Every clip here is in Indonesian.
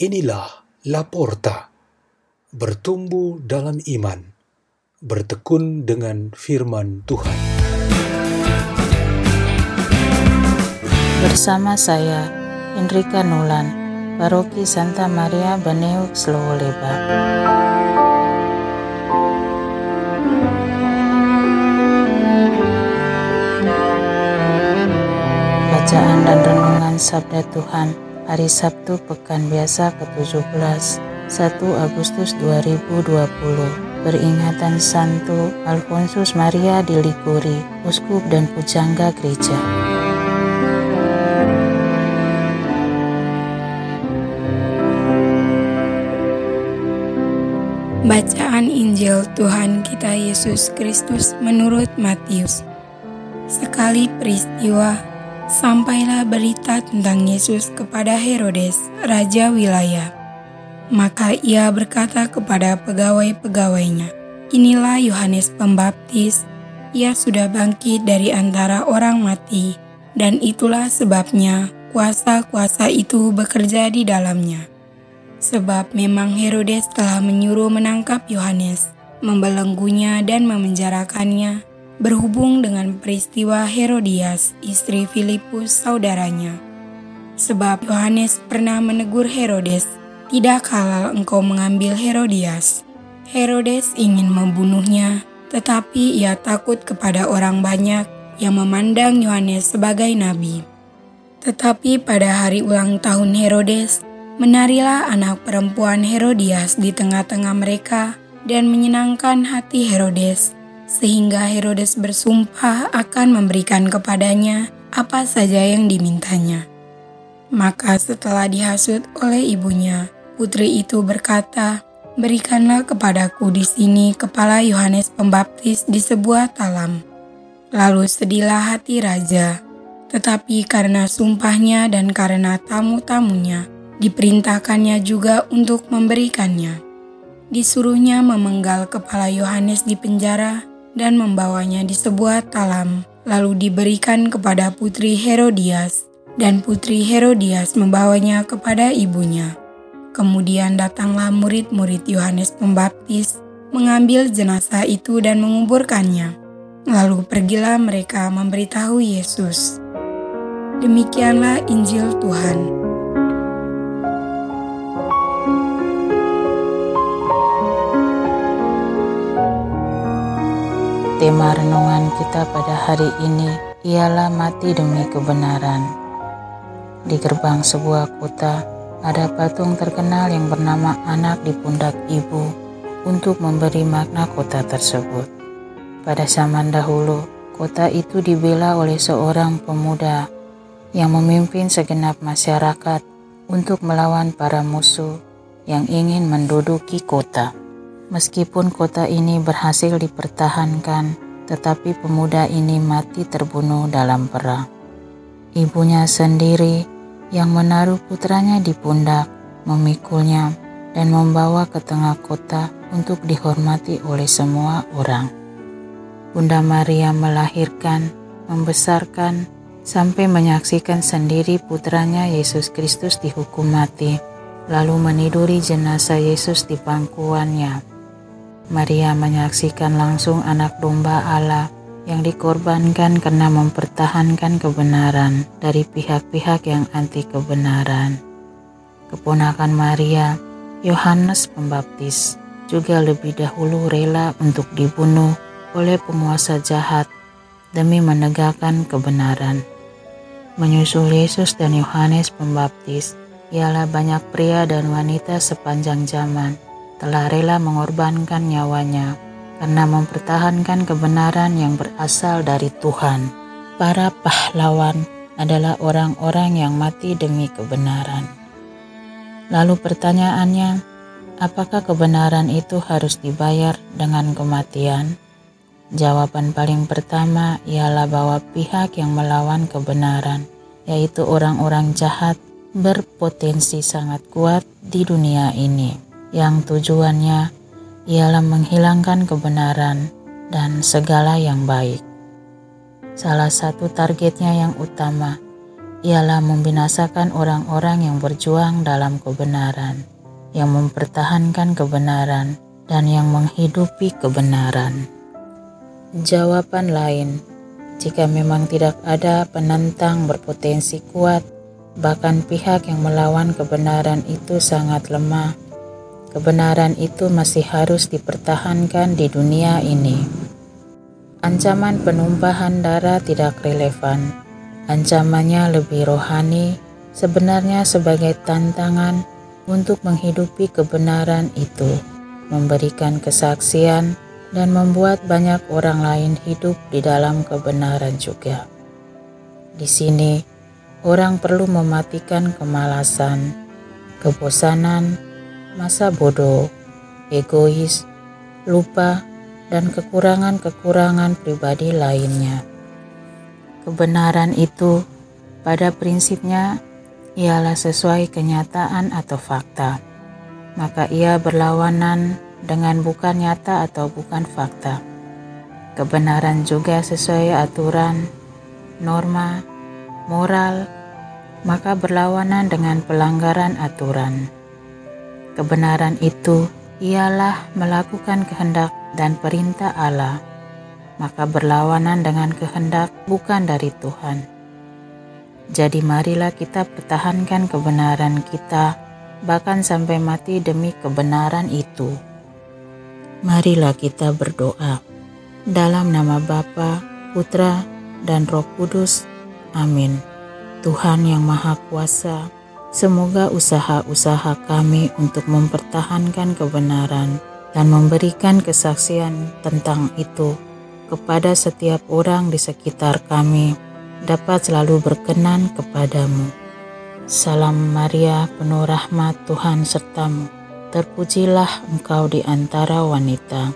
Inilah Laporta, bertumbuh dalam iman, bertekun dengan firman Tuhan. Bersama saya, Enrika Nulan, Paroki Santa Maria Baneuk Slowoleba. Bacaan dan Renungan Sabda Tuhan hari Sabtu Pekan Biasa ke-17, 1 Agustus 2020. Peringatan Santo Alfonsus Maria di Liguri, Uskup dan Pujangga Gereja. Bacaan Injil Tuhan kita Yesus Kristus menurut Matius. Sekali peristiwa sampailah berita tentang Yesus kepada Herodes, raja wilayah. Maka ia berkata kepada pegawai-pegawainya, Inilah Yohanes Pembaptis, ia sudah bangkit dari antara orang mati, dan itulah sebabnya kuasa-kuasa itu bekerja di dalamnya. Sebab memang Herodes telah menyuruh menangkap Yohanes, membelenggunya dan memenjarakannya, berhubung dengan peristiwa Herodias, istri Filipus saudaranya. Sebab Yohanes pernah menegur Herodes, tidak halal engkau mengambil Herodias. Herodes ingin membunuhnya, tetapi ia takut kepada orang banyak yang memandang Yohanes sebagai nabi. Tetapi pada hari ulang tahun Herodes, menarilah anak perempuan Herodias di tengah-tengah mereka dan menyenangkan hati Herodes sehingga Herodes bersumpah akan memberikan kepadanya apa saja yang dimintanya. Maka setelah dihasut oleh ibunya, putri itu berkata, Berikanlah kepadaku di sini kepala Yohanes Pembaptis di sebuah talam. Lalu sedihlah hati raja, tetapi karena sumpahnya dan karena tamu-tamunya, diperintahkannya juga untuk memberikannya. Disuruhnya memenggal kepala Yohanes di penjara dan membawanya di sebuah talam, lalu diberikan kepada putri Herodias, dan putri Herodias membawanya kepada ibunya. Kemudian datanglah murid-murid Yohanes Pembaptis, mengambil jenazah itu dan menguburkannya. Lalu pergilah mereka memberitahu Yesus. Demikianlah Injil Tuhan. Tema renungan kita pada hari ini ialah mati demi kebenaran. Di gerbang sebuah kota, ada patung terkenal yang bernama anak di pundak ibu untuk memberi makna kota tersebut. Pada zaman dahulu, kota itu dibela oleh seorang pemuda yang memimpin segenap masyarakat untuk melawan para musuh yang ingin menduduki kota. Meskipun kota ini berhasil dipertahankan, tetapi pemuda ini mati terbunuh dalam perang. Ibunya sendiri yang menaruh putranya di pundak, memikulnya, dan membawa ke tengah kota untuk dihormati oleh semua orang. Bunda Maria melahirkan, membesarkan, sampai menyaksikan sendiri putranya Yesus Kristus dihukum mati, lalu meniduri jenazah Yesus di pangkuannya Maria menyaksikan langsung anak domba Allah yang dikorbankan karena mempertahankan kebenaran dari pihak-pihak yang anti kebenaran. Keponakan Maria, Yohanes Pembaptis, juga lebih dahulu rela untuk dibunuh oleh penguasa jahat demi menegakkan kebenaran. Menyusul Yesus dan Yohanes Pembaptis, ialah banyak pria dan wanita sepanjang zaman telah rela mengorbankan nyawanya karena mempertahankan kebenaran yang berasal dari Tuhan. Para pahlawan adalah orang-orang yang mati demi kebenaran. Lalu pertanyaannya, apakah kebenaran itu harus dibayar dengan kematian? Jawaban paling pertama ialah bahwa pihak yang melawan kebenaran, yaitu orang-orang jahat, berpotensi sangat kuat di dunia ini yang tujuannya ialah menghilangkan kebenaran dan segala yang baik. Salah satu targetnya yang utama ialah membinasakan orang-orang yang berjuang dalam kebenaran, yang mempertahankan kebenaran, dan yang menghidupi kebenaran. Jawaban lain, jika memang tidak ada penentang berpotensi kuat, bahkan pihak yang melawan kebenaran itu sangat lemah, kebenaran itu masih harus dipertahankan di dunia ini. Ancaman penumpahan darah tidak relevan Ancamannya lebih rohani, sebenarnya sebagai tantangan untuk menghidupi kebenaran itu, memberikan kesaksian, dan membuat banyak orang lain hidup di dalam kebenaran juga. Di sini, orang perlu mematikan kemalasan, kebosanan, masa bodoh, egois, lupa, dan kekurangan-kekurangan pribadi lainnya. Kebenaran itu pada prinsipnya ialah sesuai kenyataan atau fakta. Maka ia berlawanan dengan bukan nyata atau bukan fakta. Kebenaran juga sesuai aturan, norma, moral, maka berlawanan dengan pelanggaran aturan. Kebenaran itu ialah melakukan kehendak dan perintah Allah maka berlawanan dengan kehendak bukan dari Tuhan. Jadi marilah kita pertahankan kebenaran kita, bahkan sampai mati demi kebenaran itu. Marilah kita berdoa. Dalam nama Bapa, Putra, dan Roh Kudus. Amin. Tuhan yang Maha Kuasa, semoga usaha-usaha kami untuk mempertahankan kebenaran dan memberikan kesaksian tentang itu kepada setiap orang di sekitar kami dapat selalu berkenan kepadamu. Salam Maria, penuh rahmat Tuhan sertamu. Terpujilah engkau di antara wanita,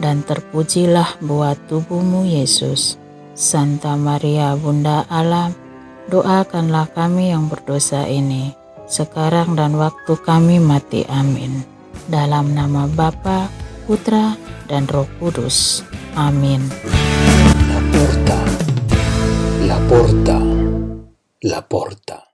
dan terpujilah buat tubuhmu Yesus. Santa Maria, Bunda Allah, doakanlah kami yang berdosa ini, sekarang dan waktu kami mati. Amin. Dalam nama Bapa, Putra, dan Roh Kudus. Amin. La porta, la porta, la porta.